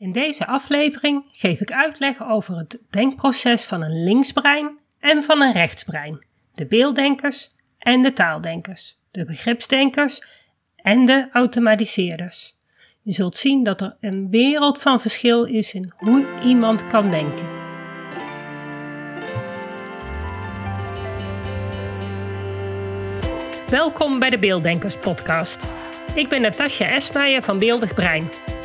In deze aflevering geef ik uitleg over het denkproces van een linksbrein en van een rechtsbrein, de beelddenkers en de taaldenkers, de begripsdenkers en de automatiseerders. Je zult zien dat er een wereld van verschil is in hoe iemand kan denken. Welkom bij de Beelddenkers Podcast. Ik ben Natasja Esmeijer van Beeldig Brein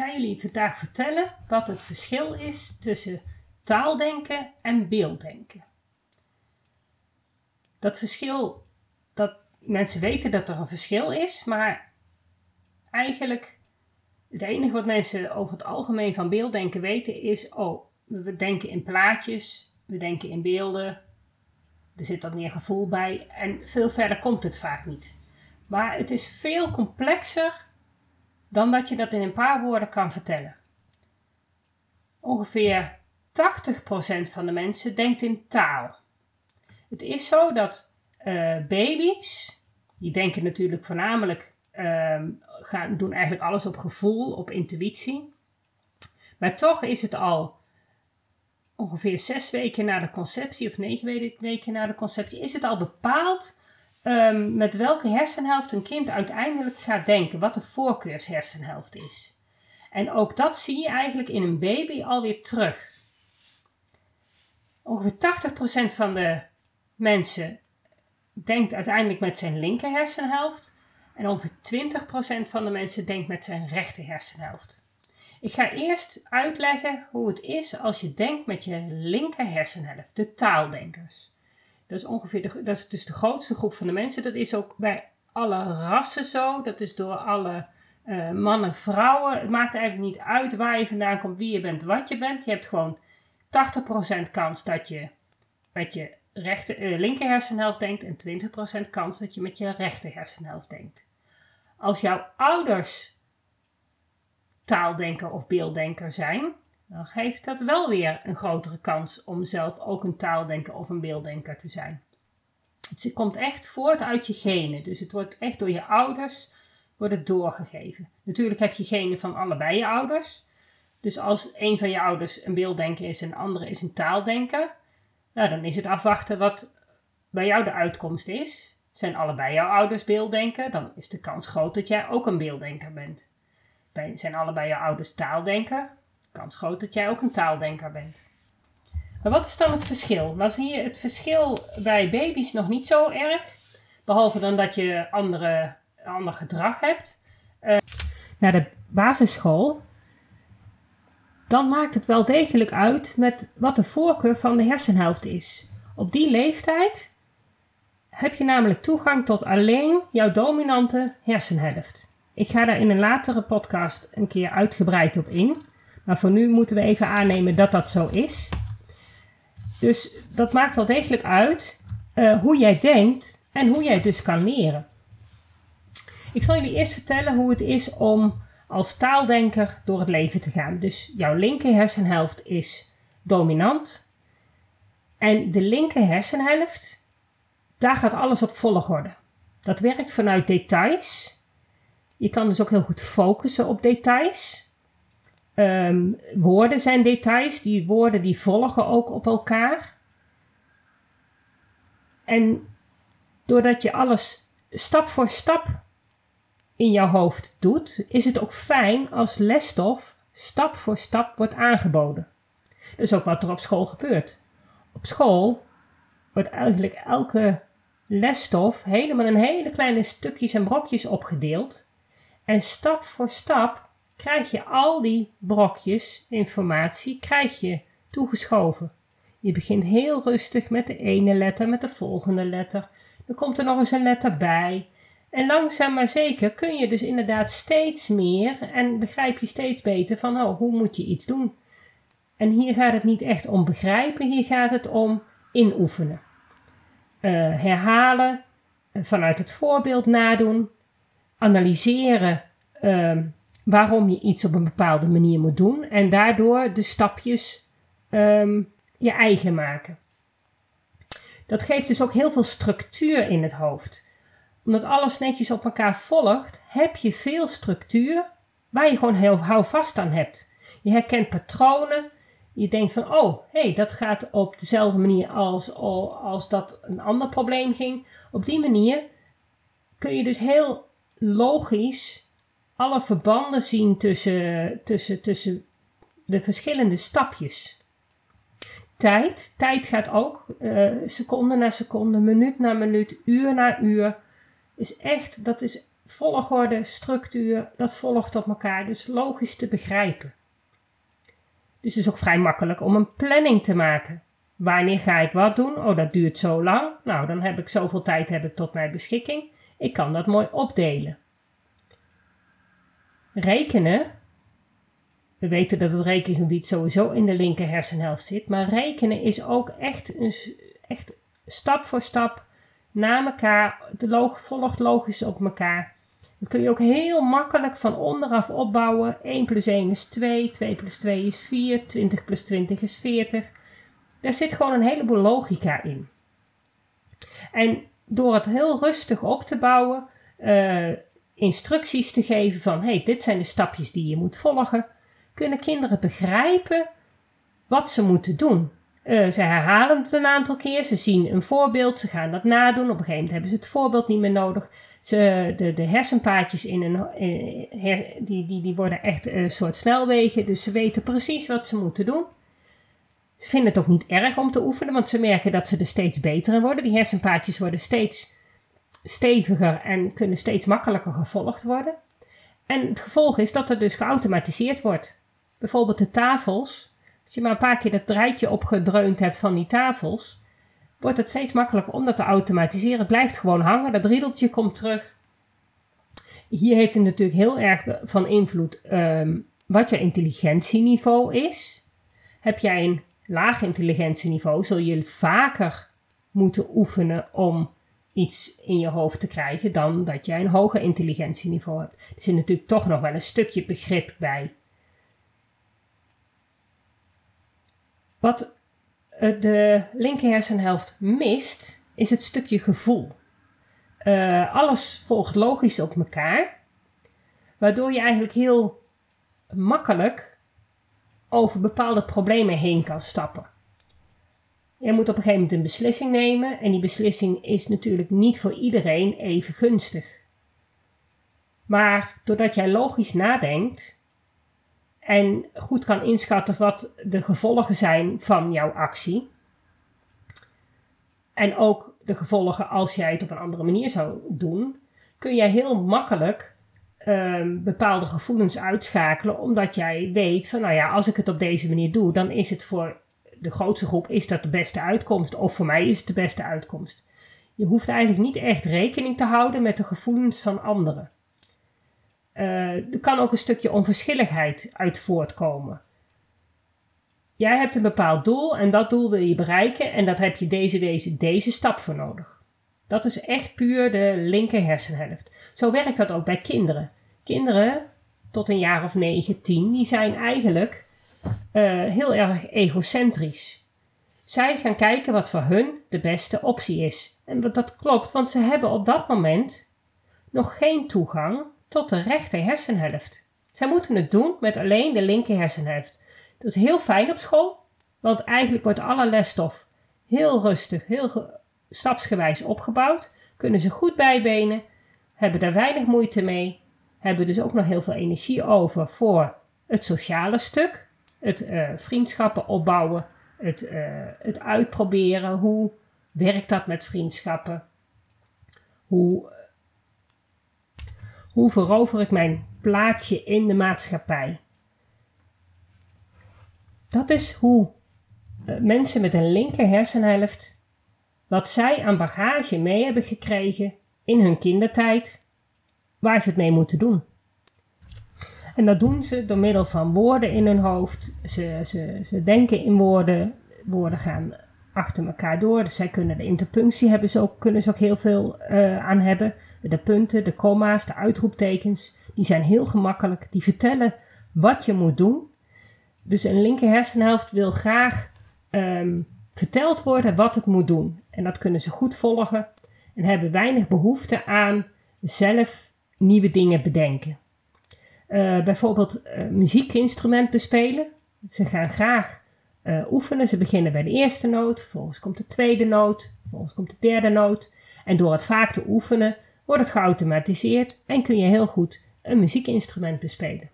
Ga jullie vandaag vertellen wat het verschil is tussen taaldenken en beelddenken. Dat verschil, dat mensen weten dat er een verschil is, maar eigenlijk het enige wat mensen over het algemeen van beelddenken weten is, oh, we denken in plaatjes, we denken in beelden, er zit wat meer gevoel bij en veel verder komt het vaak niet. Maar het is veel complexer dan dat je dat in een paar woorden kan vertellen. Ongeveer 80% van de mensen denkt in taal. Het is zo dat uh, baby's, die denken natuurlijk voornamelijk, uh, gaan, doen eigenlijk alles op gevoel, op intuïtie. Maar toch is het al ongeveer zes weken na de conceptie, of negen weken na de conceptie, is het al bepaald um, met welke hersenhelft een kind uiteindelijk gaat denken, wat de voorkeurshersenhelft is. En ook dat zie je eigenlijk in een baby alweer terug. Ongeveer 80% van de mensen denkt uiteindelijk met zijn linker hersenhelft. En ongeveer 20% van de mensen denkt met zijn rechter hersenhelft. Ik ga eerst uitleggen hoe het is als je denkt met je linker hersenhelft, de taaldenkers. Dat is ongeveer de, dat is dus de grootste groep van de mensen. Dat is ook bij alle rassen zo. Dat is door alle uh, mannen, vrouwen. Het maakt eigenlijk niet uit waar je vandaan komt, wie je bent, wat je bent. Je hebt gewoon 80% kans dat je met je rechter, uh, linker hersenhelft denkt en 20% kans dat je met je rechter hersenhelft denkt. Als jouw ouders taaldenker of beelddenker zijn, dan geeft dat wel weer een grotere kans om zelf ook een taaldenker of een beelddenker te zijn. Het komt echt voort uit je genen. Dus het wordt echt door je ouders wordt het doorgegeven. Natuurlijk heb je genen van allebei je ouders. Dus als een van je ouders een beelddenker is en de andere is een taaldenker, nou, dan is het afwachten wat bij jou de uitkomst is. Zijn allebei jouw ouders beelddenker, dan is de kans groot dat jij ook een beelddenker bent. Zijn allebei jouw ouders taaldenker, kans groot dat jij ook een taaldenker bent. Maar wat is dan het verschil? Nou zie je het verschil bij baby's nog niet zo erg. Behalve dan dat je andere, ander gedrag hebt. Uh, naar de basisschool. Dan maakt het wel degelijk uit met wat de voorkeur van de hersenhelft is. Op die leeftijd heb je namelijk toegang tot alleen jouw dominante hersenhelft. Ik ga daar in een latere podcast een keer uitgebreid op in. Maar voor nu moeten we even aannemen dat dat zo is. Dus dat maakt wel degelijk uit uh, hoe jij denkt en hoe jij dus kan leren. Ik zal jullie eerst vertellen hoe het is om als taaldenker door het leven te gaan. Dus jouw linker hersenhelft is dominant. En de linker hersenhelft, daar gaat alles op volgorde. Dat werkt vanuit details. Je kan dus ook heel goed focussen op details. Um, woorden zijn details. Die woorden die volgen ook op elkaar. En doordat je alles stap voor stap in jouw hoofd doet, is het ook fijn als lesstof stap voor stap wordt aangeboden. Dat is ook wat er op school gebeurt. Op school wordt eigenlijk elke lesstof helemaal in hele kleine stukjes en brokjes opgedeeld. En stap voor stap krijg je al die brokjes informatie krijg je toegeschoven. Je begint heel rustig met de ene letter, met de volgende letter. Dan komt er nog eens een letter bij. En langzaam maar zeker kun je dus inderdaad steeds meer en begrijp je steeds beter van oh, hoe moet je iets doen. En hier gaat het niet echt om begrijpen, hier gaat het om inoefenen. Uh, herhalen, vanuit het voorbeeld nadoen, analyseren uh, waarom je iets op een bepaalde manier moet doen en daardoor de stapjes um, je eigen maken. Dat geeft dus ook heel veel structuur in het hoofd. Omdat alles netjes op elkaar volgt, heb je veel structuur waar je gewoon heel houvast aan hebt. Je herkent patronen. Je denkt van, oh, hey, dat gaat op dezelfde manier als, als dat een ander probleem ging. Op die manier kun je dus heel logisch alle verbanden zien tussen, tussen, tussen de verschillende stapjes tijd. Tijd gaat ook uh, seconde na seconde, minuut na minuut, uur na uur. Is echt, dat is volgorde, structuur, dat volgt op elkaar. Dus logisch te begrijpen. Dus het is ook vrij makkelijk om een planning te maken. Wanneer ga ik wat doen? Oh, dat duurt zo lang. Nou, dan heb ik zoveel tijd heb tot mijn beschikking. Ik kan dat mooi opdelen. Rekenen we weten dat het rekengebied sowieso in de linker hersenhelft zit, maar rekenen is ook echt, een, echt stap voor stap na elkaar, de log, volgt logisch op elkaar. Dat kun je ook heel makkelijk van onderaf opbouwen. 1 plus 1 is 2, 2 plus 2 is 4, 20 plus 20 is 40. Daar zit gewoon een heleboel logica in. En door het heel rustig op te bouwen, uh, instructies te geven van hey, dit zijn de stapjes die je moet volgen, kunnen kinderen begrijpen wat ze moeten doen. Uh, ze herhalen het een aantal keer, ze zien een voorbeeld, ze gaan dat nadoen. Op een gegeven moment hebben ze het voorbeeld niet meer nodig. Ze, de, de hersenpaadjes in een, die, die, die worden echt een soort snelwegen, dus ze weten precies wat ze moeten doen. Ze vinden het ook niet erg om te oefenen, want ze merken dat ze er steeds beter in worden. Die hersenpaadjes worden steeds steviger en kunnen steeds makkelijker gevolgd worden. En het gevolg is dat er dus geautomatiseerd wordt bijvoorbeeld de tafels. Als je maar een paar keer dat draadje opgedreund hebt van die tafels, wordt het steeds makkelijker om dat te automatiseren. Het blijft gewoon hangen, dat riedeltje komt terug. Hier heeft het natuurlijk heel erg van invloed um, wat je intelligentieniveau is. Heb jij een laag intelligentieniveau, zul je vaker moeten oefenen om iets in je hoofd te krijgen dan dat jij een hoger intelligentieniveau hebt. Er zit natuurlijk toch nog wel een stukje begrip bij. Wat eh, de linker hersenhelft mist, is het stukje gevoel. Uh, alles volgt logisch op elkaar, waardoor je eigenlijk heel makkelijk over bepaalde problemen heen kan stappen. Je moet op een gegeven moment een beslissing nemen en die beslissing is natuurlijk niet voor iedereen even gunstig. Maar doordat jij logisch nadenkt, en goed kan inschatten wat de gevolgen zijn van jouw actie. En ook de gevolgen als jij het op een andere manier zou doen, kun jij heel makkelijk um, bepaalde gevoelens uitschakelen, omdat jij weet van, nou ja, als ik het op deze manier doe, dan is het voor de grootste groep is dat de beste uitkomst, of voor mij is het de beste uitkomst. Je hoeft eigenlijk niet echt rekening te houden met de gevoelens van anderen. Uh, er kan ook een stukje onverschilligheid uit voortkomen. Jij hebt een bepaald doel en dat doel wil je bereiken en daar heb je deze, deze, deze stap voor nodig. Dat is echt puur de linker hersenhelft. Zo werkt dat ook bij kinderen. Kinderen tot een jaar of 9, 10, die zijn eigenlijk uh, heel erg egocentrisch. Zij gaan kijken wat voor hun de beste optie is. En dat klopt, want ze hebben op dat moment nog geen toegang tot de rechter hersenhelft. Zij moeten het doen met alleen de linker hersenhelft. Dat is heel fijn op school, want eigenlijk wordt alle lesstof heel rustig, heel stapsgewijs opgebouwd. Kunnen ze goed bijbenen, hebben daar weinig moeite mee, hebben dus ook nog heel veel energie over voor het sociale stuk, het uh, vriendschappen opbouwen, het, uh, het uitproberen. Hoe werkt dat met vriendschappen? Hoe hoe verover ik mijn plaatsje in de maatschappij? Dat is hoe eh, mensen met een linker hersenhelft, wat zij aan bagage mee hebben gekregen, in hun kindertijd waar ze het mee moeten doen. En dat doen ze door middel van woorden in hun hoofd. Ze, ze, ze denken in woorden. Woorden gaan achter elkaar door. Dus zij kunnen de interpunctie hebben ze ook, kunnen ze ook heel veel uh, aan hebben. De punten, de komma's, de uitroeptekens. Die zijn heel gemakkelijk. Die vertellen wat je moet doen. Dus een linker hersenhelft wil graag um, verteld worden wat het moet doen. En dat kunnen ze goed volgen en hebben weinig behoefte aan zelf nieuwe dingen bedenken. Uh, bijvoorbeeld uh, muziekinstrument bespelen. Ze gaan graag uh, oefenen. Ze beginnen bij de eerste noot, vervolgens komt de tweede noot, vervolgens komt de derde noot. En door het vaak te oefenen wordt het geautomatiseerd en kun je heel goed een muziekinstrument bespelen.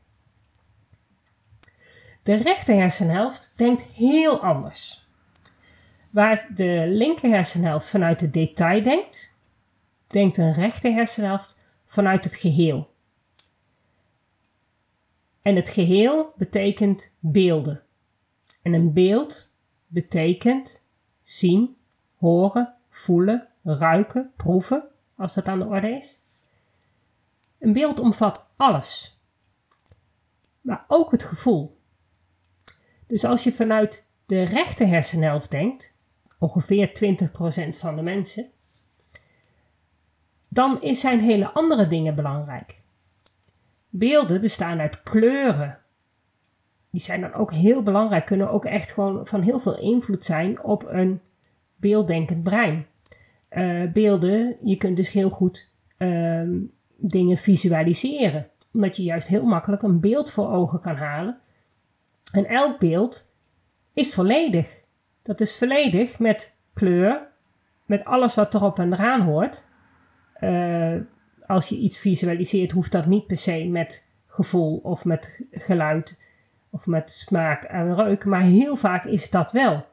De rechter hersenhelft denkt heel anders. Waar de linker hersenhelft vanuit het detail denkt, denkt een rechter hersenhelft vanuit het geheel. En het geheel betekent beelden. En een beeld betekent zien, horen, voelen, ruiken, proeven, als dat aan de orde is. Een beeld omvat alles, maar ook het gevoel. Dus als je vanuit de rechter hersenhelft denkt, ongeveer 20% van de mensen, dan zijn hele andere dingen belangrijk. Beelden bestaan uit kleuren. Die zijn dan ook heel belangrijk, kunnen ook echt gewoon van heel veel invloed zijn op een beelddenkend brein. Uh, beelden, je kunt dus heel goed uh, dingen visualiseren, omdat je juist heel makkelijk een beeld voor ogen kan halen. En elk beeld is volledig. Dat is volledig met kleur, met alles wat erop en eraan hoort. Uh, als je iets visualiseert, hoeft dat niet per se met gevoel of met geluid of met smaak en reuk, maar heel vaak is dat wel.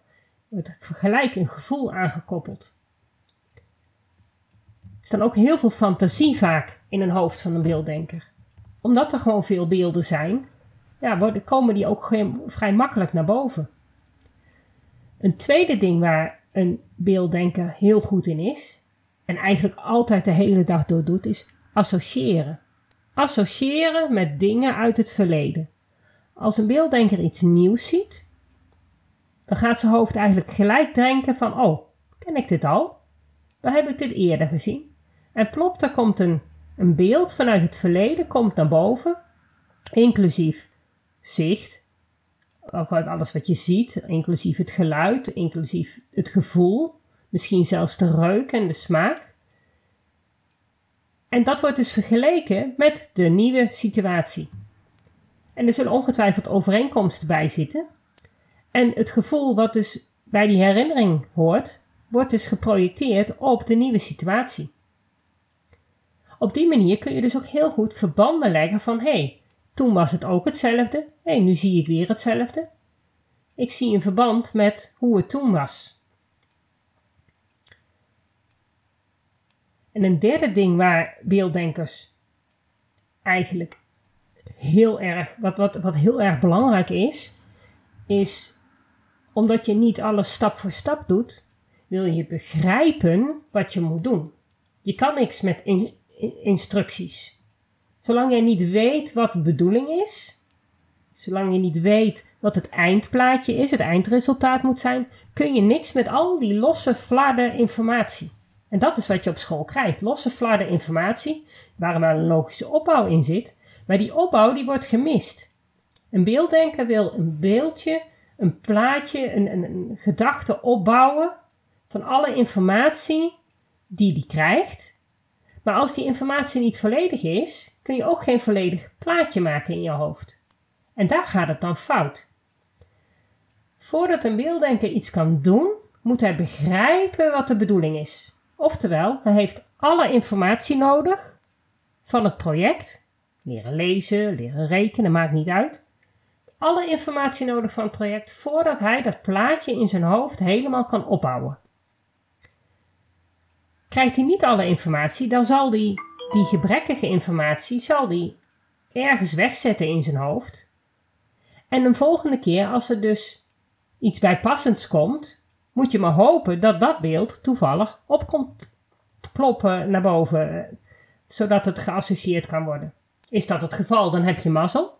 Met gelijk een gevoel aangekoppeld. Er dan ook heel veel fantasie vaak in een hoofd van een beelddenker. Omdat er gewoon veel beelden zijn, ja, worden, komen die ook vrij makkelijk naar boven. Een tweede ding waar een beelddenker heel goed in is, en eigenlijk altijd de hele dag door doet, is associëren. Associëren met dingen uit het verleden. Als een beelddenker iets nieuws ziet, dan gaat zijn hoofd eigenlijk gelijk denken van, oh, ken ik dit al? Dan heb ik dit eerder gezien. En plop, er komt een, een beeld vanuit het verleden, komt naar boven, inclusief zicht, of alles wat je ziet, inclusief het geluid, inclusief het gevoel, misschien zelfs de reuk en de smaak. En dat wordt dus vergeleken met de nieuwe situatie. En er zullen ongetwijfeld overeenkomsten bij zitten. En het gevoel wat dus bij die herinnering hoort, wordt dus geprojecteerd op de nieuwe situatie. Op die manier kun je dus ook heel goed verbanden leggen van hé, hey, toen was het ook hetzelfde, hé, hey, nu zie ik weer hetzelfde. Ik zie een verband met hoe het toen was. En een derde ding waar beelddenkers eigenlijk heel erg, wat, wat, wat heel erg belangrijk is, is omdat je niet alles stap voor stap doet, wil je begrijpen wat je moet doen. Je kan niks met instructies. Zolang jij niet weet wat de bedoeling is, zolang je niet weet wat het eindplaatje is, het eindresultaat moet zijn, kun je niks met al die losse flarden informatie. En dat is wat je op school krijgt. Losse flarden informatie, waar wel een logische opbouw in zit. Maar die opbouw die wordt gemist. Een beelddenker wil een beeldje, een plaatje, een, een, een gedachte opbouwen van alle informatie die die krijgt. Maar als die informatie niet volledig is, kun je ook geen volledig plaatje maken in je hoofd. En daar gaat het dan fout. Voordat een beelddenker iets kan doen, moet hij begrijpen wat de bedoeling is. Oftewel, hij heeft alle informatie nodig van het project. Leren lezen, leren rekenen, maakt niet uit. Alle informatie nodig van het project voordat hij dat plaatje in zijn hoofd helemaal kan opbouwen. Krijgt hij niet alle informatie, dan zal hij die gebrekkige informatie zal die ergens wegzetten in zijn hoofd. En een volgende keer, als er dus iets bijpassends komt, moet je maar hopen dat dat beeld toevallig opkomt, ploppen naar boven, zodat het geassocieerd kan worden. Is dat het geval, dan heb je mazzel.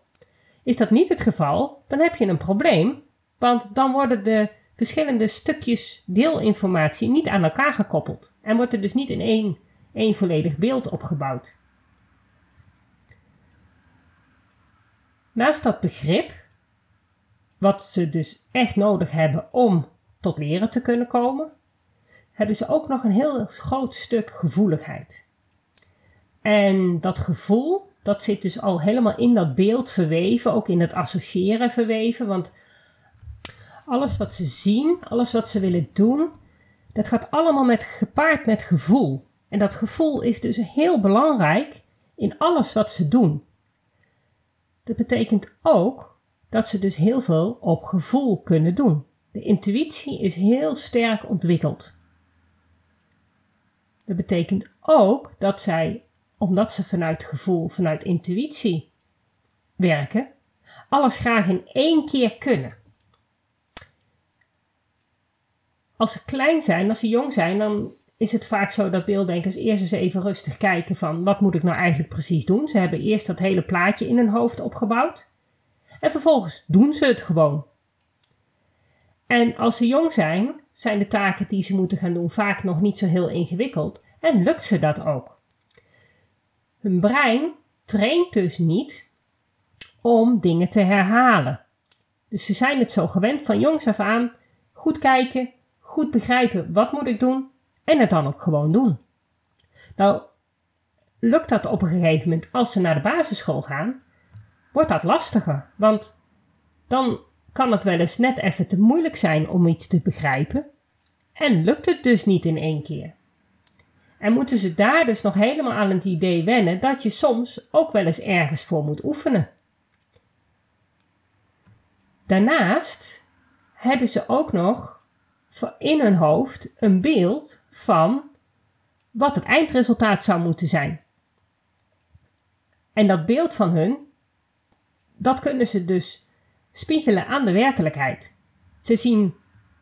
Is dat niet het geval, dan heb je een probleem, want dan worden de verschillende stukjes deelinformatie niet aan elkaar gekoppeld en wordt er dus niet in één, één volledig beeld opgebouwd. Naast dat begrip, wat ze dus echt nodig hebben om tot leren te kunnen komen, hebben ze ook nog een heel groot stuk gevoeligheid. En dat gevoel, dat zit dus al helemaal in dat beeld verweven, ook in het associëren verweven, want alles wat ze zien, alles wat ze willen doen, dat gaat allemaal met, gepaard met gevoel. En dat gevoel is dus heel belangrijk in alles wat ze doen. Dat betekent ook dat ze dus heel veel op gevoel kunnen doen. De intuïtie is heel sterk ontwikkeld. Dat betekent ook dat zij, omdat ze vanuit gevoel, vanuit intuïtie werken, alles graag in één keer kunnen. Als ze klein zijn, als ze jong zijn, dan is het vaak zo dat beelddenkers eerst eens even rustig kijken van wat moet ik nou eigenlijk precies doen. Ze hebben eerst dat hele plaatje in hun hoofd opgebouwd. En vervolgens doen ze het gewoon. En als ze jong zijn, zijn de taken die ze moeten gaan doen vaak nog niet zo heel ingewikkeld en lukt ze dat ook. Hun brein traint dus niet om dingen te herhalen. Dus ze zijn het zo gewend van jongs af aan goed kijken, goed begrijpen wat moet ik doen en het dan ook gewoon doen. Nou, lukt dat op een gegeven moment als ze naar de basisschool gaan, wordt dat lastiger, want dan kan het wel eens net even te moeilijk zijn om iets te begrijpen en lukt het dus niet in één keer. En moeten ze daar dus nog helemaal aan het idee wennen dat je soms ook wel eens ergens voor moet oefenen. Daarnaast hebben ze ook nog in hun hoofd een beeld van wat het eindresultaat zou moeten zijn. En dat beeld van hun, dat kunnen ze dus spiegelen aan de werkelijkheid. Ze zien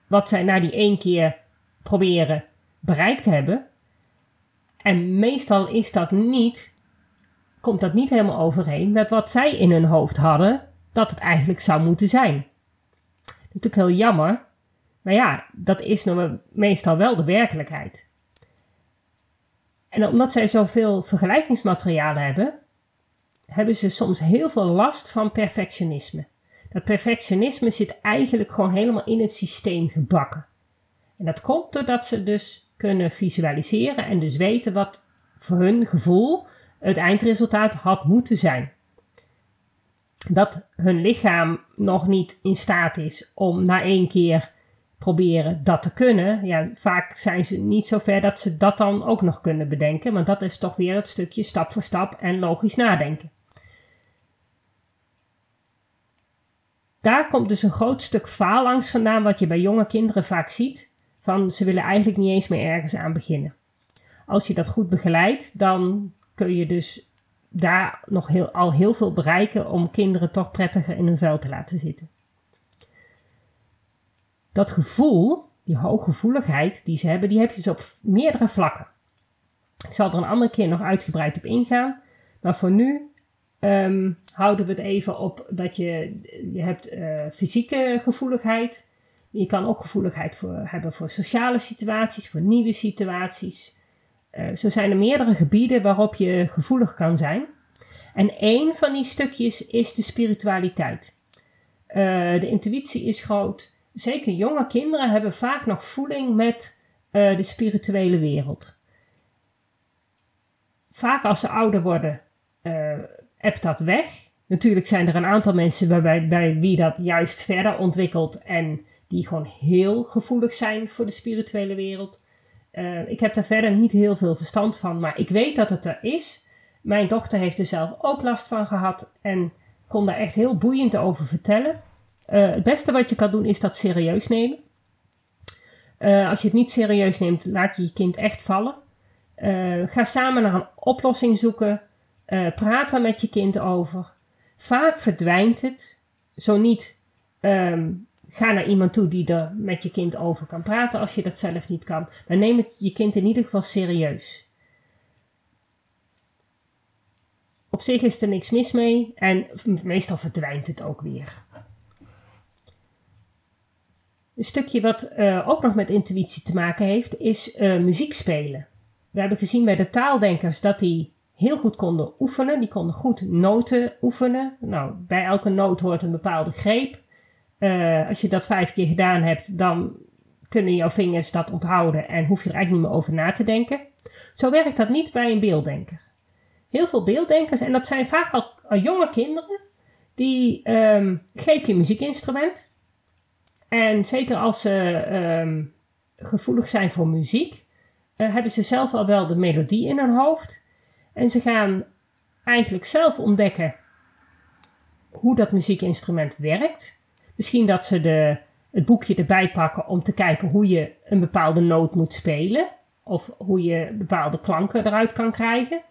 wat zij na die één keer proberen bereikt hebben. En meestal is dat niet, komt dat niet helemaal overeen met wat zij in hun hoofd hadden dat het eigenlijk zou moeten zijn. Dat is natuurlijk heel jammer, maar ja, dat is meestal wel de werkelijkheid. En omdat zij zoveel vergelijkingsmaterialen hebben, hebben ze soms heel veel last van perfectionisme. Dat perfectionisme zit eigenlijk gewoon helemaal in het systeem gebakken. En dat komt doordat ze dus kunnen visualiseren en dus weten wat voor hun gevoel het eindresultaat had moeten zijn. Dat hun lichaam nog niet in staat is om na één keer proberen dat te kunnen. Ja, vaak zijn ze niet zo ver dat ze dat dan ook nog kunnen bedenken, want dat is toch weer het stukje stap voor stap en logisch nadenken. Daar komt dus een groot stuk faalangst vandaan, wat je bij jonge kinderen vaak ziet. Van ze willen eigenlijk niet eens meer ergens aan beginnen. Als je dat goed begeleidt, dan kun je dus daar nog heel, al heel veel bereiken om kinderen toch prettiger in hun vel te laten zitten. Dat gevoel, die hooggevoeligheid die ze hebben, die heb je dus op meerdere vlakken. Ik zal er een andere keer nog uitgebreid op ingaan. Maar voor nu um, houden we het even op dat je, je hebt uh, fysieke gevoeligheid. Je kan ook gevoeligheid voor, hebben voor sociale situaties, voor nieuwe situaties. Uh, zo zijn er meerdere gebieden waarop je gevoelig kan zijn. En één van die stukjes is de spiritualiteit. Uh, de intuïtie is groot. Zeker jonge kinderen hebben vaak nog voeling met de spirituele wereld. Vaak als ze ouder worden, hebt dat weg. Natuurlijk zijn er een aantal mensen waarbij, bij wie dat juist verder ontwikkelt en die gewoon heel gevoelig zijn voor de spirituele wereld. Uh, ik heb daar verder niet heel veel verstand van, maar ik weet dat het er is. Mijn dochter heeft er zelf ook last van gehad en kon daar echt heel boeiend over vertellen. Uh, het beste wat je kan doen is dat serieus nemen. Uh, als je het niet serieus neemt, laat je je kind echt vallen. ga samen naar een oplossing zoeken. Praat er met je kind over. Vaak verdwijnt het. Zo niet um, ga naar iemand toe die er met je kind over kan praten als je dat zelf niet kan. Maar neem het je kind in ieder geval serieus. Op zich is er niks mis mee en meestal verdwijnt het ook weer. Een stukje wat uh, ook nog met intuïtie te maken heeft, is uh, muziek spelen. We hebben gezien bij de taaldenkers dat die heel goed konden oefenen. Die konden goed noten oefenen. Nou, bij elke noot hoort een bepaalde greep. Uh, als je dat vijf keer gedaan hebt, dan kunnen jouw vingers dat onthouden en hoef je er eigenlijk niet meer over na te denken. Zo werkt dat niet bij een beelddenker. Heel veel beelddenkers, en dat zijn vaak al, jonge kinderen, die um, geef je muziekinstrument. En zeker als ze um, gevoelig zijn voor muziek, uh, hebben ze zelf al wel de melodie in hun hoofd. En ze gaan eigenlijk zelf ontdekken hoe dat muziekinstrument werkt. Misschien dat ze de, het boekje erbij pakken om te kijken hoe je een bepaalde noot moet spelen. Of hoe je bepaalde klanken eruit kan krijgen.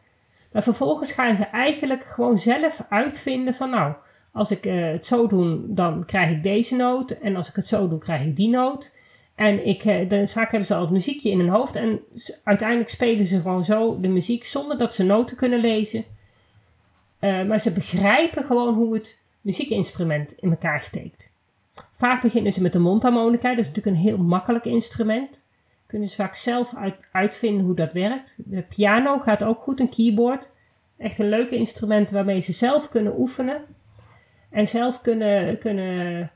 Maar vervolgens gaan ze eigenlijk gewoon zelf uitvinden van nou, als ik uh, het zo doe, dan krijg ik deze noot. En als ik het zo doe, krijg ik die noot. En ik, dan, vaak hebben ze al het muziekje in hun hoofd. En uiteindelijk spelen ze gewoon zo de muziek zonder dat ze noten kunnen lezen. Uh, maar ze begrijpen gewoon hoe het muziekinstrument in elkaar steekt. Vaak beginnen ze met de mondharmonica. Dat is natuurlijk een heel makkelijk instrument. Kunnen ze vaak zelf uit, uitvinden hoe dat werkt. De piano gaat ook goed, een keyboard. Echt een leuke instrument waarmee ze zelf kunnen oefenen. En zelf kunnen, kunnen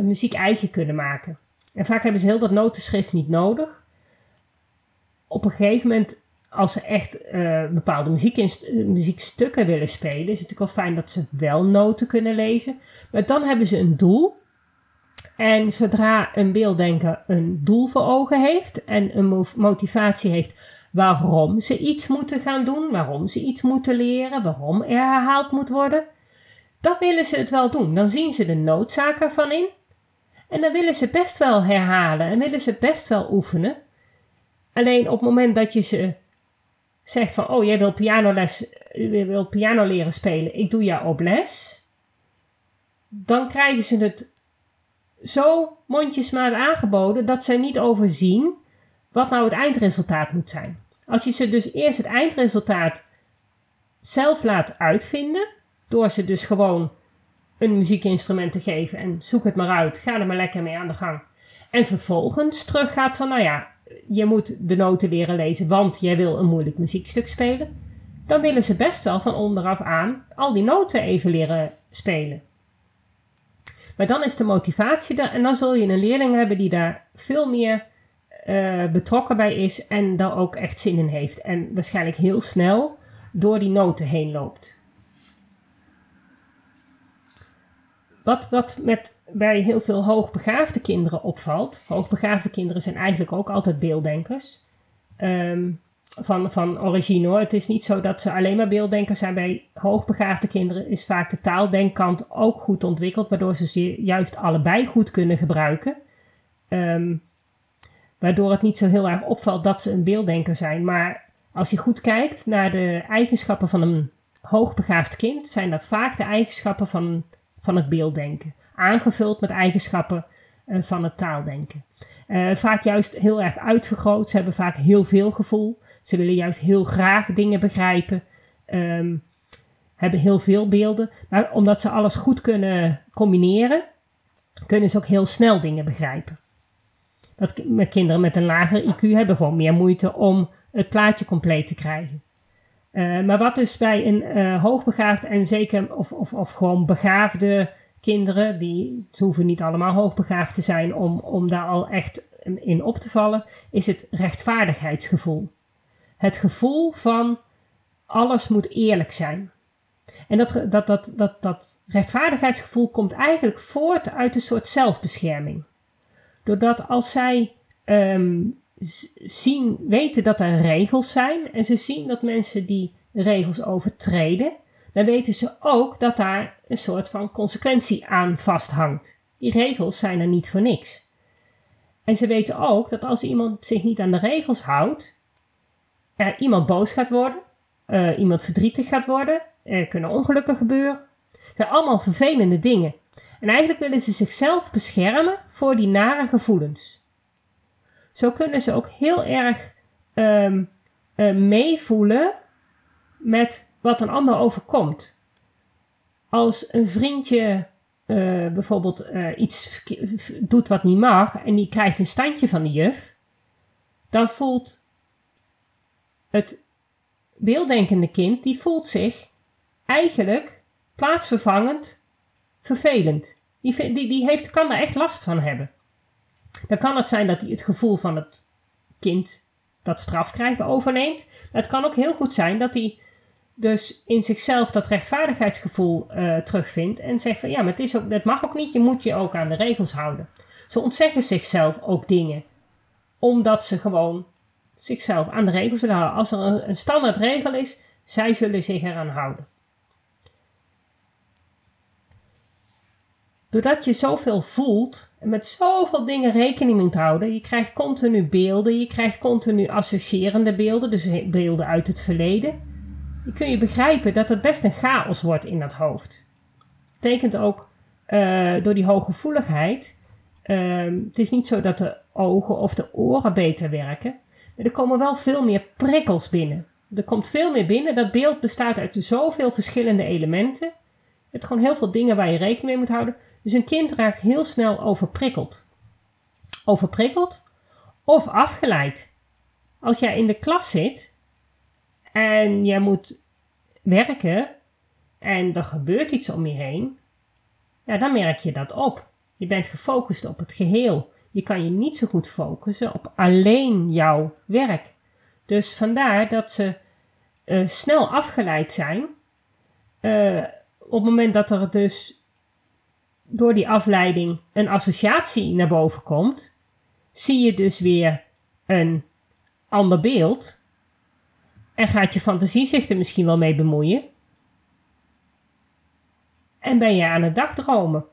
muziek eigen kunnen maken. En vaak hebben ze heel dat notenschrift niet nodig. Op een gegeven moment, als ze echt uh, bepaalde muziekstukken willen spelen, is het natuurlijk wel fijn dat ze wel noten kunnen lezen. Maar dan hebben ze een doel. En zodra een beelddenker een doel voor ogen heeft en een motivatie heeft waarom ze iets moeten gaan doen, waarom ze iets moeten leren, waarom er herhaald moet worden, dan willen ze het wel doen. Dan zien ze de noodzaak ervan in. En dan willen ze best wel herhalen en willen ze best wel oefenen. Alleen op het moment dat je ze zegt van, oh jij wil pianoles, je wil piano leren spelen, ik doe jou op les. Dan krijgen ze het zo mondjesmaat aangeboden dat ze niet overzien wat nou het eindresultaat moet zijn. Als je ze dus eerst het eindresultaat zelf laat uitvinden, door ze dus gewoon een muziekinstrument te geven en zoek het maar uit, ga er maar lekker mee aan de gang. En vervolgens terug gaat van, nou ja, je moet de noten leren lezen, want jij wil een moeilijk muziekstuk spelen. Dan willen ze best wel van onderaf aan al die noten even leren spelen. Maar dan is de motivatie er en dan zul je een leerling hebben die daar veel meer uh, betrokken bij is en daar ook echt zin in heeft. En waarschijnlijk heel snel door die noten heen loopt. Wat, wat met, bij heel veel hoogbegaafde kinderen opvalt. Hoogbegaafde kinderen zijn eigenlijk ook altijd beelddenkers. Um, van, van origine hoor. Het is niet zo dat ze alleen maar beelddenkers zijn. Bij hoogbegaafde kinderen is vaak de taaldenkkant ook goed ontwikkeld, waardoor ze ze juist allebei goed kunnen gebruiken. Um, waardoor het niet zo heel erg opvalt dat ze een beelddenker zijn. Maar als je goed kijkt naar de eigenschappen van een hoogbegaafd kind, zijn dat vaak de eigenschappen van, van het beelddenken. Aangevuld met eigenschappen van het taaldenken. Uh, vaak juist heel erg uitvergroot. Ze hebben vaak heel veel gevoel. Ze willen juist heel graag dingen begrijpen. Um, hebben heel veel beelden. Maar omdat ze alles goed kunnen combineren, kunnen ze ook heel snel dingen begrijpen. Dat met kinderen met een lager IQ hebben gewoon meer moeite om het plaatje compleet te krijgen. Uh, maar wat dus bij een uh, hoogbegaafd en zeker of, of, of gewoon begaafde kinderen, die, hoeven niet allemaal hoogbegaafd te zijn om, om daar al echt in op te vallen, is het rechtvaardigheidsgevoel. Het gevoel van alles moet eerlijk zijn. En dat, dat, dat, dat, dat rechtvaardigheidsgevoel komt eigenlijk voort uit een soort zelfbescherming. Doordat als zij um, zien, weten dat er regels zijn en ze zien dat mensen die regels overtreden, dan weten ze ook dat daar een soort van consequentie aan vasthangt. Die regels zijn er niet voor niks. En ze weten ook dat als iemand zich niet aan de regels houdt, er iemand boos gaat worden, uh, iemand verdrietig gaat worden, er kunnen ongelukken gebeuren. Dat zijn allemaal vervelende dingen. En eigenlijk willen ze zichzelf beschermen voor die nare gevoelens. Zo kunnen ze ook heel erg um, meevoelen met wat een ander overkomt. Als een vriendje uh, bijvoorbeeld uh, iets doet wat niet mag en die krijgt een standje van de juf, dan voelt het beelddenkende kind, die voelt zich eigenlijk plaatsvervangend vervelend. Die, die, die heeft, kan daar echt last van hebben. Dan kan het zijn dat hij het gevoel van het kind dat straf krijgt overneemt. Maar het kan ook heel goed zijn dat hij dus in zichzelf dat rechtvaardigheidsgevoel uh, terugvindt en zegt van ja, maar het, is ook, het mag ook niet, je moet je ook aan de regels houden. Ze ontzeggen zichzelf ook dingen, omdat ze gewoon zichzelf aan de regels willen houden. Als er een, een standaard regel is, zij zullen zich eraan houden. Doordat je zoveel voelt en met zoveel dingen rekening moet houden, je krijgt continu beelden, je krijgt continu associërende beelden, dus beelden uit het verleden. Je kun je begrijpen dat het best een chaos wordt in dat hoofd. Betekent ook uh, door die hooggevoeligheid. Uh, het is niet zo dat de ogen of de oren beter werken, er komen wel veel meer prikkels binnen. Er komt veel meer binnen. Dat beeld bestaat uit zoveel verschillende elementen. Het gewoon heel veel dingen waar je rekening mee moet houden. Dus een kind raakt heel snel overprikkeld. Overprikkeld of afgeleid. Als jij in de klas zit en jij moet werken en er gebeurt iets om je heen, ja, dan merk je dat op. Je bent gefocust op het geheel. Je kan je niet zo goed focussen op alleen jouw werk. Dus vandaar dat ze uh, snel afgeleid zijn. Uh, op het moment dat er dus door die afleiding een associatie naar boven komt, zie je dus weer een ander beeld en gaat je fantasie zich er misschien wel mee bemoeien. En ben je aan het dagdromen.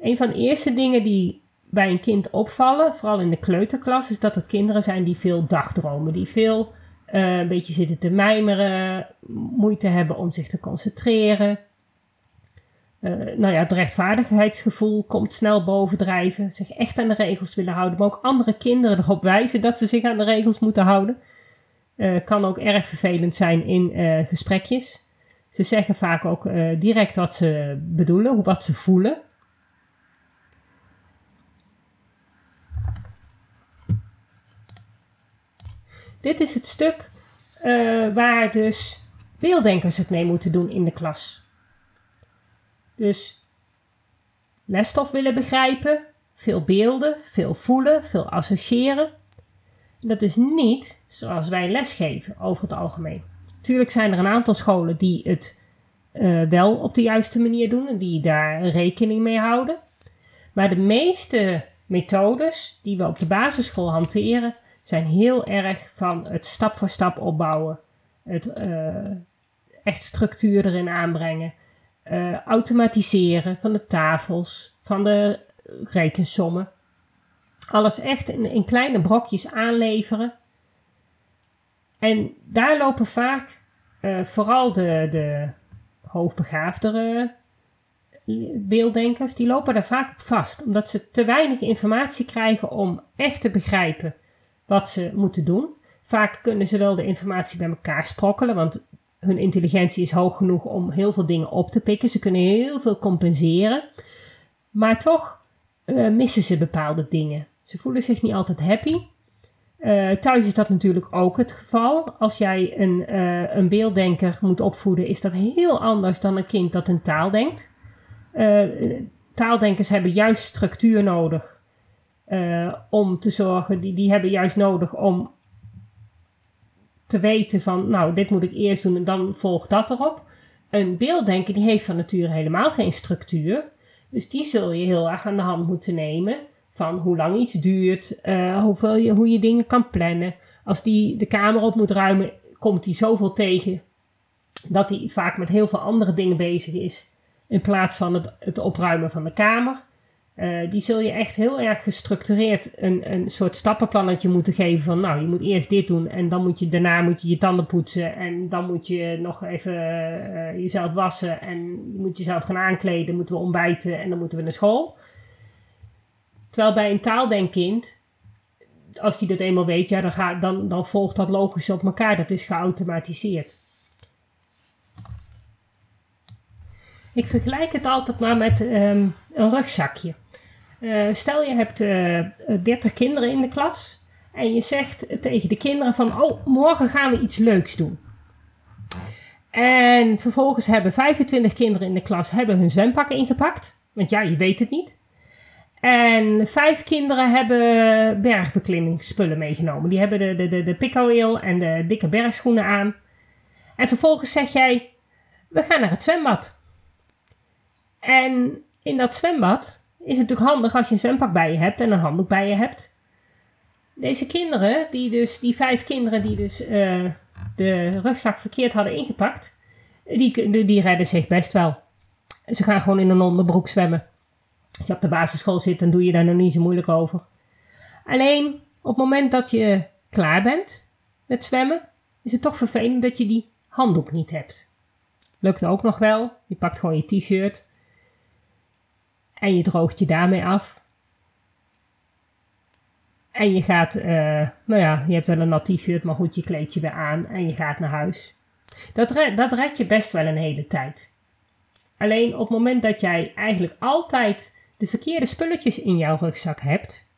Een van de eerste dingen die bij een kind opvallen, vooral in de kleuterklas, is dat het kinderen zijn die veel dagdromen, die veel uh, een beetje zitten te mijmeren, moeite hebben om zich te concentreren. Uh, nou ja, het rechtvaardigheidsgevoel komt snel bovendrijven, zich echt aan de regels willen houden, maar ook andere kinderen erop wijzen dat ze zich aan de regels moeten houden. Uh, kan ook erg vervelend zijn in uh, gesprekjes. Ze zeggen vaak ook direct wat ze bedoelen, wat ze voelen. Dit is het stuk waar dus beelddenkers het mee moeten doen in de klas. Dus lesstof willen begrijpen, veel beelden, veel voelen, veel associëren. Dat is niet zoals wij lesgeven over het algemeen. Tuurlijk zijn er een aantal scholen die het uh, wel op de juiste manier doen en die daar rekening mee houden. Maar de meeste methodes die we op de basisschool hanteren, zijn heel erg van het stap voor stap opbouwen, het uh, echt structuur erin aanbrengen, uh, automatiseren van de tafels, van de rekensommen. Alles echt in, in kleine brokjes aanleveren. En daar lopen vaak uh, vooral de, de hoogbegaafdere beelddenkers, die lopen daar vaak op vast. Omdat ze te weinig informatie krijgen om echt te begrijpen wat ze moeten doen. Vaak kunnen ze wel de informatie bij elkaar sprokkelen, want hun intelligentie is hoog genoeg om heel veel dingen op te pikken. Ze kunnen heel veel compenseren. Maar toch uh, missen ze bepaalde dingen. Ze voelen zich niet altijd happy. Uh, thuis is dat natuurlijk ook het geval. Als jij een, uh, een beelddenker moet opvoeden, is dat heel anders dan een kind dat een taal denkt. taaldenkers hebben juist structuur nodig om te zorgen, die, die hebben juist nodig om te weten van, nou, dit moet ik eerst doen en dan volgt dat erop. Een beelddenker die heeft van nature helemaal geen structuur. Dus die zul je heel erg aan de hand moeten nemen. Van hoe lang iets duurt, uh, hoeveel je, hoe je dingen kan plannen. Als die de kamer op moet ruimen, komt hij zoveel tegen dat hij vaak met heel veel andere dingen bezig is. In plaats van het, het opruimen van de kamer. Uh, die zul je echt heel erg gestructureerd een, een soort stappenplannetje moeten geven van nou, je moet eerst dit doen en dan moet je daarna moet je je tanden poetsen en dan moet je nog even uh, jezelf wassen en je moet jezelf gaan aankleden, moeten we ontbijten en dan moeten we naar school. Terwijl bij een taaldenkkind, als die dat eenmaal weet, ja, dan, gaat, dan, dan volgt dat logisch op elkaar, dat is geautomatiseerd. Ik vergelijk het altijd maar met um, een rugzakje. Uh, stel je hebt uh, eh, 30 kinderen in de klas en je zegt tegen de kinderen van oh, morgen gaan we iets leuks doen. En vervolgens hebben 25 kinderen in de klas hebben hun zwembak ingepakt. Want ja, je weet het niet. En vijf kinderen hebben bergbeklimmingsspullen meegenomen. Die hebben de, de, de, de en de dikke bergschoenen aan. En vervolgens zeg jij, we gaan naar het zwembad. En in dat zwembad is natuurlijk handig als je een zwempak bij je hebt en een handdoek bij je hebt. Deze kinderen, die dus, die vijf kinderen die dus uh, de rugzak verkeerd hadden ingepakt, die, die, die redden zich best wel. Ze gaan gewoon in een onderbroek zwemmen. Als je op de basisschool zit, dan doe je daar nog niet zo moeilijk over. Alleen op het moment dat je klaar bent met zwemmen, is het toch vervelend dat je die handdoek niet hebt. Lukt ook nog wel. Je pakt gewoon je t-shirt en je droogt je daarmee af. En je gaat, uh, nou ja, je hebt wel een nat t-shirt, maar goed, je kleed je weer aan en je gaat naar huis. Dat, red, dat je best wel een hele tijd. Alleen op het moment dat jij eigenlijk altijd de verkeerde spulletjes in jouw rugzak hebt.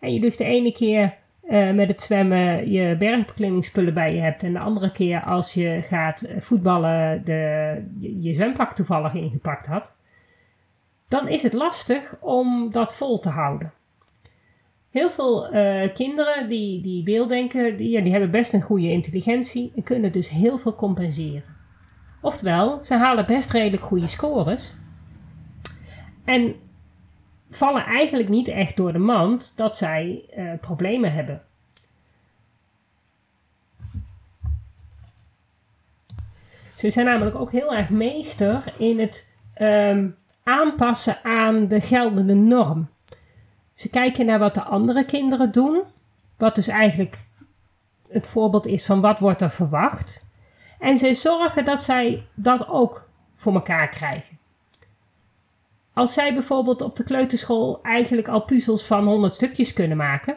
En je dus de ene keer uh, met het zwemmen je bergbeklimmingsspullen bij je hebt. En de andere keer als je gaat voetballen de, je zwempak toevallig ingepakt had dan is het lastig om dat vol te houden. Heel veel uh, kinderen die, die beelddenken, die, ja, die hebben best een goede intelligentie en kunnen dus heel veel compenseren. Oftewel, ze halen best redelijk goede scores en vallen eigenlijk niet echt door de mand dat zij uh, problemen hebben. Ze zijn namelijk ook heel erg meester in het um, aanpassen aan de geldende norm. Ze kijken naar wat de andere kinderen doen, wat dus eigenlijk het voorbeeld is van wat wordt er verwacht. En ze zorgen dat zij dat ook voor elkaar krijgen. Als zij bijvoorbeeld op de kleuterschool eigenlijk al puzzels van 100 stukjes kunnen maken,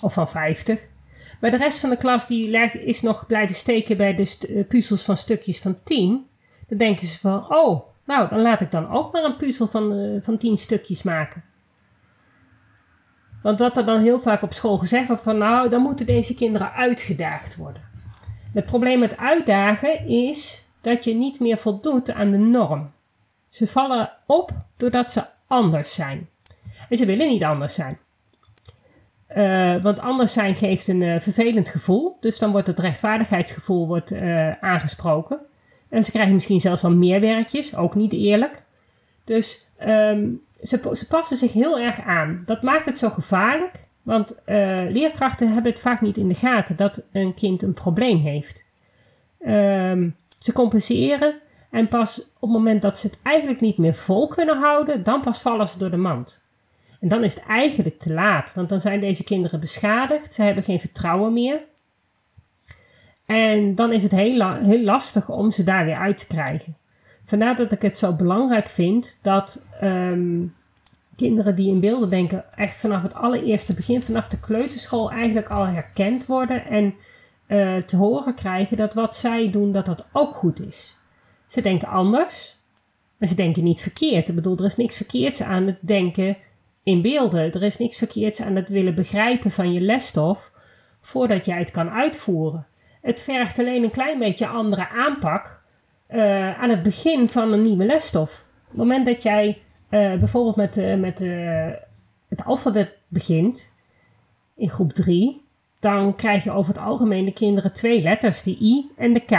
of van 50, maar de rest van de klas die is nog blijven steken bij de eh, puzzels van stukjes van 10, dan denken ze van, oh, nou, dan laat ik dan ook maar een puzzel van, uh, van tien stukjes maken. Want wat er dan heel vaak op school gezegd wordt van nou, dan moeten deze kinderen uitgedaagd worden. Het probleem met uitdagen is dat je niet meer voldoet aan de norm. Ze vallen op doordat ze anders zijn. En ze willen niet anders zijn. Uh, want anders zijn geeft een uh, vervelend gevoel. Dus dan wordt het rechtvaardigheidsgevoel wordt, aangesproken. En ze krijgen misschien zelfs wel meer werkjes, ook niet eerlijk. Dus um, ze, passen zich heel erg aan. Dat maakt het zo gevaarlijk, want uh, leerkrachten hebben het vaak niet in de gaten dat een kind een probleem heeft. Um, ze compenseren en pas op het moment dat ze het eigenlijk niet meer vol kunnen houden, dan pas vallen ze door de mand. En dan is het eigenlijk te laat, want dan zijn deze kinderen beschadigd, ze hebben geen vertrouwen meer. En dan is het heel, heel lastig om ze daar weer uit te krijgen. Vandaar dat ik het zo belangrijk vind dat um, kinderen die in beelden denken, echt vanaf het allereerste begin, vanaf de kleuterschool, eigenlijk al herkend worden en uh, te horen krijgen dat wat zij doen, dat dat ook goed is. Ze denken anders, maar ze denken niet verkeerd. Ik bedoel, er is niks verkeerds aan het denken in beelden. Er is niks verkeerds aan het willen begrijpen van je lesstof voordat jij het kan uitvoeren. Het vergt alleen een klein beetje andere aanpak uh, aan het begin van een nieuwe lesstof. Op het moment dat jij uh, bijvoorbeeld met, uh, met het alfabet begint in groep 3, dan krijg je over het algemeen de kinderen twee letters, de I en de K.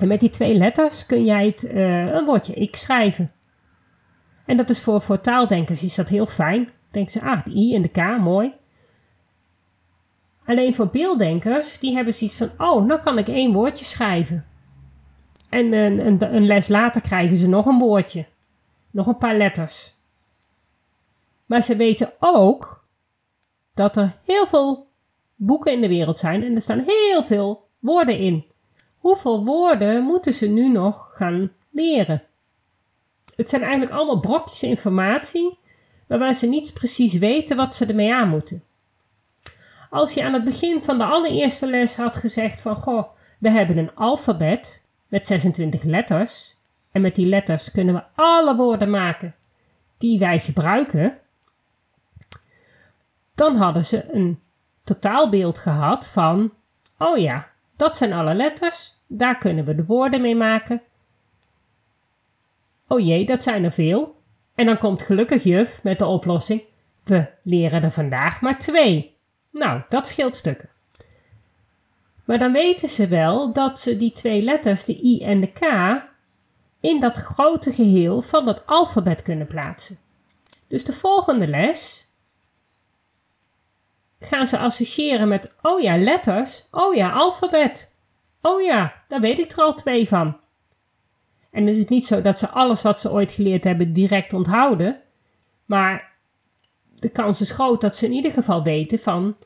En met die twee letters kun jij het, een woordje X schrijven. En dat is voor, voor taaldenkers is dat heel fijn. Denken ze, ah, de I en de K, mooi. Alleen voor beelddenkers, die hebben zoiets van, oh, nou kan ik één woordje schrijven. En een, een, een les later krijgen ze nog een woordje. Nog een paar letters. Maar ze weten ook dat er heel veel boeken in de wereld zijn en er staan heel veel woorden in. Hoeveel woorden moeten ze nu nog gaan leren? Het zijn eigenlijk allemaal brokjes informatie waarbij ze niet precies weten wat ze ermee aan moeten. Als je aan het begin van de allereerste les had gezegd van goh, we hebben een alfabet met 26 letters en met die letters kunnen we alle woorden maken die wij gebruiken, dan hadden ze een totaalbeeld gehad van oh ja, dat zijn alle letters, daar kunnen we de woorden mee maken. Oh jee, dat zijn er veel. En dan komt gelukkig juf met de oplossing: we leren er vandaag maar twee. Nou, dat scheelt stukken. Maar dan weten ze wel dat ze die twee letters, de I en de K, in dat grote geheel van dat alfabet kunnen plaatsen. Dus de volgende les gaan ze associëren met, oh ja, letters, oh ja, alfabet. Oh ja, daar weet ik er al twee van. En het is niet zo dat ze alles wat ze ooit geleerd hebben direct onthouden, maar de kans is groot dat ze in ieder geval weten van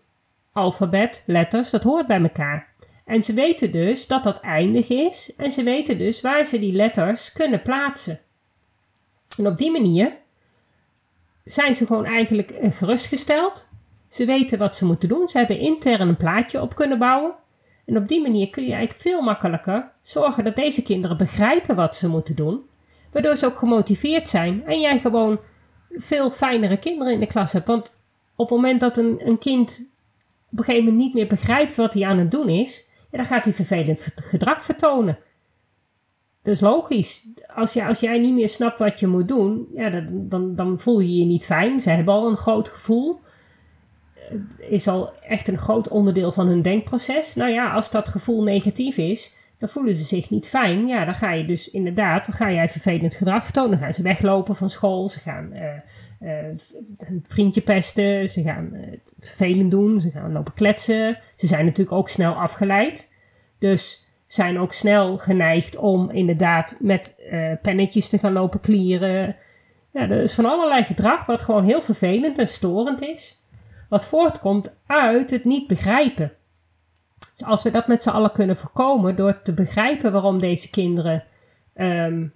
alfabet, letters, dat hoort bij elkaar. En ze weten dus dat dat eindig is en ze weten dus waar ze die letters kunnen plaatsen. En op die manier zijn ze gewoon eigenlijk eh, gerustgesteld. Ze weten wat ze moeten doen. Ze hebben intern een plaatje op kunnen bouwen. En op die manier kun je eigenlijk veel makkelijker zorgen dat deze kinderen begrijpen wat ze moeten doen. Waardoor ze ook gemotiveerd zijn en jij gewoon veel fijnere kinderen in de klas hebt. Want op het moment dat een, een kind op een gegeven moment niet meer begrijpt wat hij aan het doen is, dan gaat hij vervelend gedrag vertonen. Dat is logisch. Als, je, als jij niet meer snapt wat je moet doen, ja, dan, dan, dan voel je je niet fijn. Ze hebben al een groot gevoel. Is al echt een groot onderdeel van hun denkproces. Nou ja, als dat gevoel negatief is, dan voelen ze zich niet fijn. Ja, dan ga je dus inderdaad, dan ga jij vervelend gedrag vertonen. Dan gaan ze weglopen van school. Ze gaan uh, een vriendje pesten. Ze gaan uh, vervelend doen. Ze gaan lopen kletsen. Ze zijn natuurlijk ook snel afgeleid. Dus zijn ook snel geneigd om inderdaad met pennetjes te gaan lopen klieren. Ja, er is van allerlei gedrag wat gewoon heel vervelend en storend is. Wat voortkomt uit het niet begrijpen. Als we dat met z'n allen kunnen voorkomen door te begrijpen waarom deze kinderen um,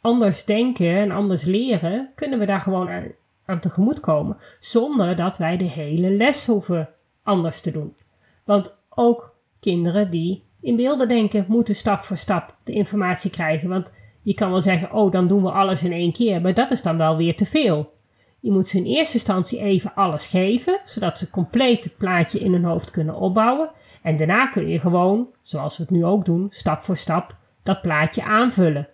anders denken en anders leren, kunnen we daar gewoon aan, aan tegemoet komen. Zonder dat wij de hele les hoeven anders te doen. Want ook kinderen die in beelden denken moeten stap voor stap de informatie krijgen. Want je kan wel zeggen, oh dan doen we alles in één keer, maar dat is dan wel weer te veel. Je moet ze in eerste instantie even alles geven, zodat ze compleet het plaatje in hun hoofd kunnen opbouwen. En daarna kun je gewoon, zoals we het nu ook doen, stap voor stap dat plaatje aanvullen.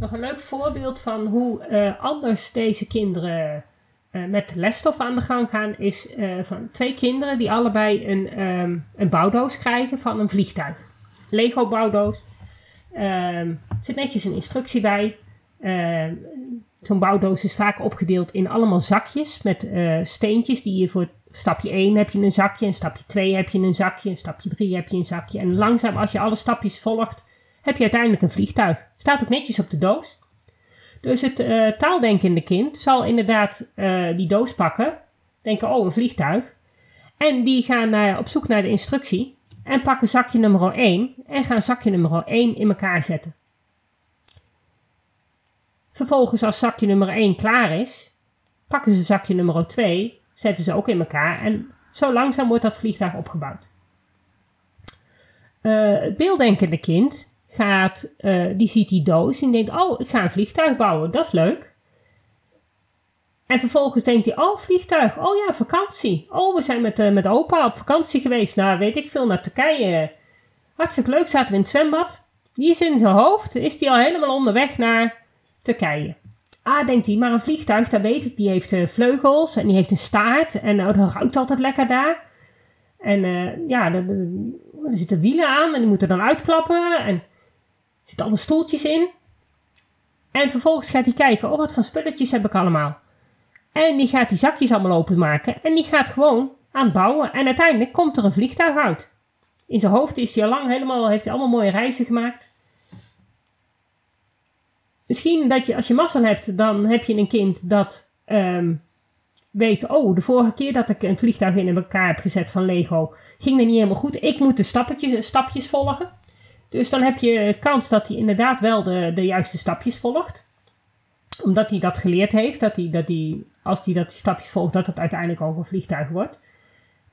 Nog een leuk voorbeeld van hoe uh, anders deze kinderen uh, met lesstof aan de gang gaan, is uh, van twee kinderen die allebei een, um, een bouwdoos krijgen van een vliegtuig. Lego bouwdoos. Um, er zit netjes een instructie bij. Zo'n bouwdoos is vaak opgedeeld in allemaal zakjes met uh, steentjes die je voor stapje 1 heb je een zakje, en stapje 2 heb je een zakje, en stapje 3 heb je een zakje. En langzaam als je alle stapjes volgt, heb je uiteindelijk een vliegtuig. Staat ook netjes op de doos. Dus het uh, taaldenkende kind zal inderdaad uh, die doos pakken, denken, oh, een vliegtuig. En die gaan uh, op zoek naar de instructie en pakken zakje nummer 1 en gaan zakje nummer 1 in elkaar zetten. Vervolgens, als zakje nummer 1 klaar is, pakken ze zakje nummer 2, zetten ze ook in elkaar en zo langzaam wordt dat vliegtuig opgebouwd. het beelddenkende kind gaat, uh, die ziet die doos en denkt, oh, ik ga een vliegtuig bouwen, dat is leuk. En vervolgens denkt hij, oh, vliegtuig, oh ja, vakantie. Oh, we zijn met, uh, met opa op vakantie geweest, nou, weet ik veel, naar Turkije. Hartstikke leuk, zaten we in het zwembad. Die is in zijn hoofd, is hij al helemaal onderweg naar Turkije. Ah, denkt hij, maar een vliegtuig, dat weet ik, die heeft uh, vleugels en die heeft een staart en uh, dat ruikt altijd lekker daar. En ja, er, er zitten wielen aan en die moeten dan uitklappen en zitten allemaal stoeltjes in. En vervolgens gaat hij kijken, oh wat voor spulletjes heb ik allemaal. En die gaat die zakjes allemaal openmaken. En die gaat gewoon aan bouwen. En uiteindelijk komt er een vliegtuig uit. In zijn hoofd is hij al lang helemaal, heeft hij allemaal mooie reizen gemaakt. Misschien dat je, als je mazzel hebt, dan heb je een kind dat ehm, weet, oh, de vorige keer dat ik een vliegtuig in elkaar heb gezet van Lego, ging dat niet helemaal goed. Ik moet de stapjes, stapjes volgen. Dus dan heb je kans dat hij inderdaad wel de, de juiste stapjes volgt. Omdat hij dat geleerd heeft, dat hij, dat hij, als hij dat die stapjes volgt, dat het uiteindelijk ook een vliegtuig wordt.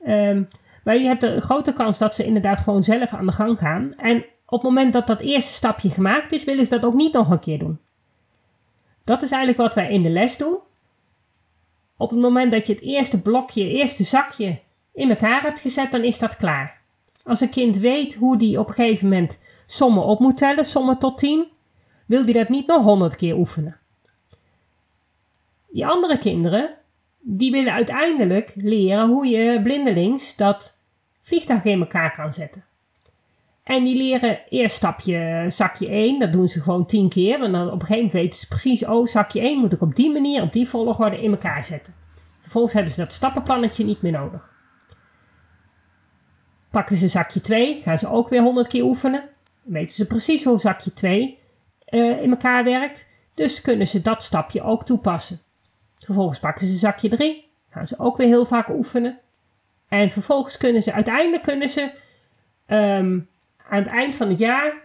Ehm, maar je hebt een grote kans dat ze inderdaad gewoon zelf aan de gang gaan. En op het moment dat dat eerste stapje gemaakt is, willen ze dat ook niet nog een keer doen. Dat is eigenlijk wat wij in de les doen. Op het moment dat je het eerste blokje, het eerste zakje in elkaar hebt gezet, dan is dat klaar. Als een kind weet hoe die op een gegeven moment sommen op moet tellen, sommen tot 10, wil die dat niet nog 100 keer oefenen. Die andere kinderen, die willen uiteindelijk leren hoe je blindelings dat vliegtuig in elkaar kan zetten. En die leren eerst stapje zakje 1, dat doen ze gewoon 10 keer. En dan op een gegeven moment weten ze precies, oh zakje 1 moet ik op die manier, op die volgorde in elkaar zetten. Vervolgens hebben ze dat stappenplannetje niet meer nodig. Pakken ze zakje 2, gaan ze ook weer 100 keer oefenen. Dan weten ze precies hoe zakje 2 uh, eh, in elkaar werkt. Dus kunnen ze dat stapje ook toepassen. Vervolgens pakken ze zakje 3, gaan ze ook weer heel vaak oefenen. En vervolgens kunnen ze, uiteindelijk kunnen ze um, aan het eind van het jaar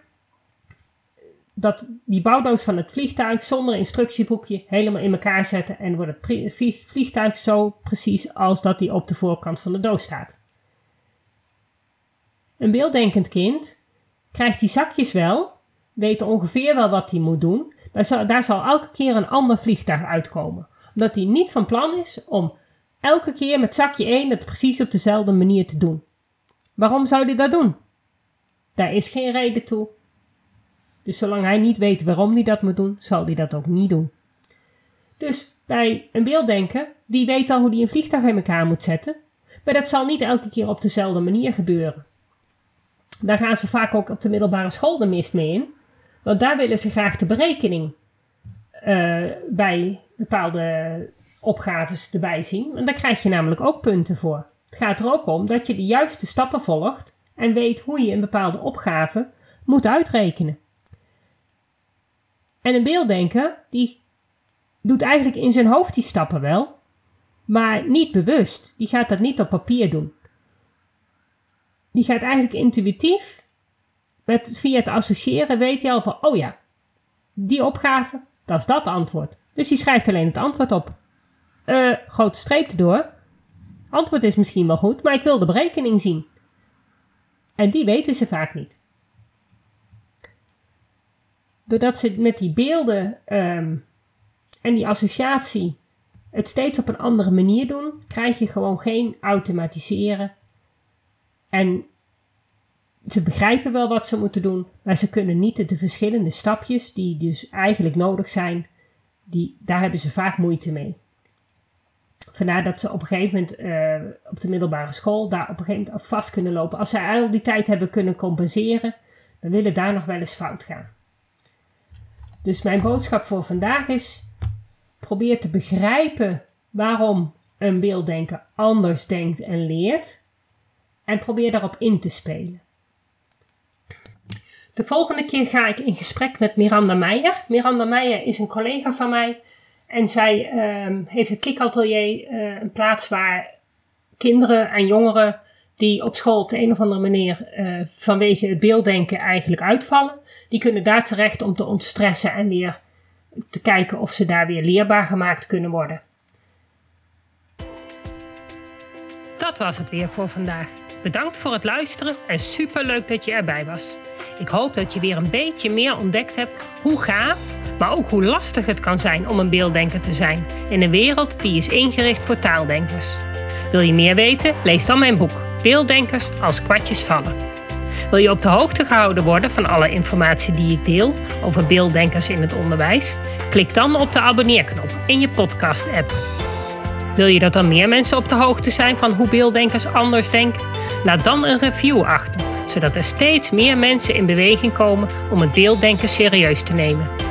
dat die bouwdoos van het vliegtuig zonder instructieboekje helemaal in elkaar zetten en wordt het vliegtuig zo precies als dat die op de voorkant van de doos staat. Een beelddenkend kind krijgt die zakjes wel, weet ongeveer wel wat hij moet doen, maar daar zal elke keer een ander vliegtuig uitkomen. Omdat hij niet van plan is om elke keer met zakje 1 het precies op dezelfde manier te doen. Waarom zou hij dat doen? Daar is geen reden toe. Dus zolang hij niet weet waarom hij dat moet doen, zal hij dat ook niet doen. Dus bij een beelddenker, die weet al hoe hij een vliegtuig in elkaar moet zetten. Maar dat zal niet elke keer op dezelfde manier gebeuren. Daar gaan ze vaak ook op de middelbare school de mist mee in. Want daar willen ze graag de berekening uh, bij bepaalde opgaves erbij zien. En daar krijg je namelijk ook punten voor. Het gaat er ook om dat je de juiste stappen volgt en weet hoe je een bepaalde opgave moet uitrekenen. En een beelddenker, die doet eigenlijk in zijn hoofd die stappen wel, maar niet bewust. Die gaat dat niet op papier doen. Die gaat eigenlijk intuïtief, met, via het associëren, weet hij al van, oh ja, die opgave, dat is dat antwoord. Dus die schrijft alleen het antwoord op. Uh, grote streep erdoor. Antwoord is misschien wel goed, maar ik wil de berekening zien. En die weten ze vaak niet. Doordat ze met die beelden ehm, en die associatie het steeds op een andere manier doen, krijg je gewoon geen automatiseren. En ze begrijpen wel wat ze moeten doen, maar ze kunnen niet de verschillende stapjes die dus eigenlijk nodig zijn, die, daar hebben ze vaak moeite mee. Vandaar dat ze op een gegeven moment uh, op de middelbare school daar op een gegeven moment vast kunnen lopen. Als zij al die tijd hebben kunnen compenseren, dan willen daar nog wel eens fout gaan. Dus mijn boodschap voor vandaag is: probeer te begrijpen waarom een beelddenker anders denkt en leert. En probeer daarop in te spelen. De volgende keer ga ik in gesprek met Miranda Meijer. Miranda Meijer is een collega van mij en zij ehm, heeft het Kikatelier, uh, een plaats waar kinderen en jongeren die op school op de een of andere manier uh, vanwege het beelddenken eigenlijk uitvallen, die kunnen daar terecht om te ontstressen en weer te kijken of ze daar weer leerbaar gemaakt kunnen worden. Dat was het weer voor vandaag. Bedankt voor het luisteren en super leuk dat je erbij was. Ik hoop dat je weer een beetje meer ontdekt hebt hoe gaaf, maar ook hoe lastig het kan zijn om een beelddenker te zijn in een wereld die is ingericht voor taaldenkers. Wil je meer weten? Lees dan mijn boek Beelddenkers als kwartjes vallen. Wil je op de hoogte gehouden worden van alle informatie die ik deel over beelddenkers in het onderwijs? Klik dan op de abonneerknop in je podcast-app. Wil je dat dan meer mensen op de hoogte zijn van hoe beelddenkers anders denken? Laat dan een review achter, zodat er steeds meer mensen in beweging komen om het beelddenken serieus te nemen.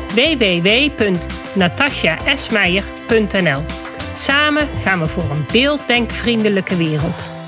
www.natasjaesmeijer.nl. Samen gaan we voor een beelddenkvriendelijke wereld.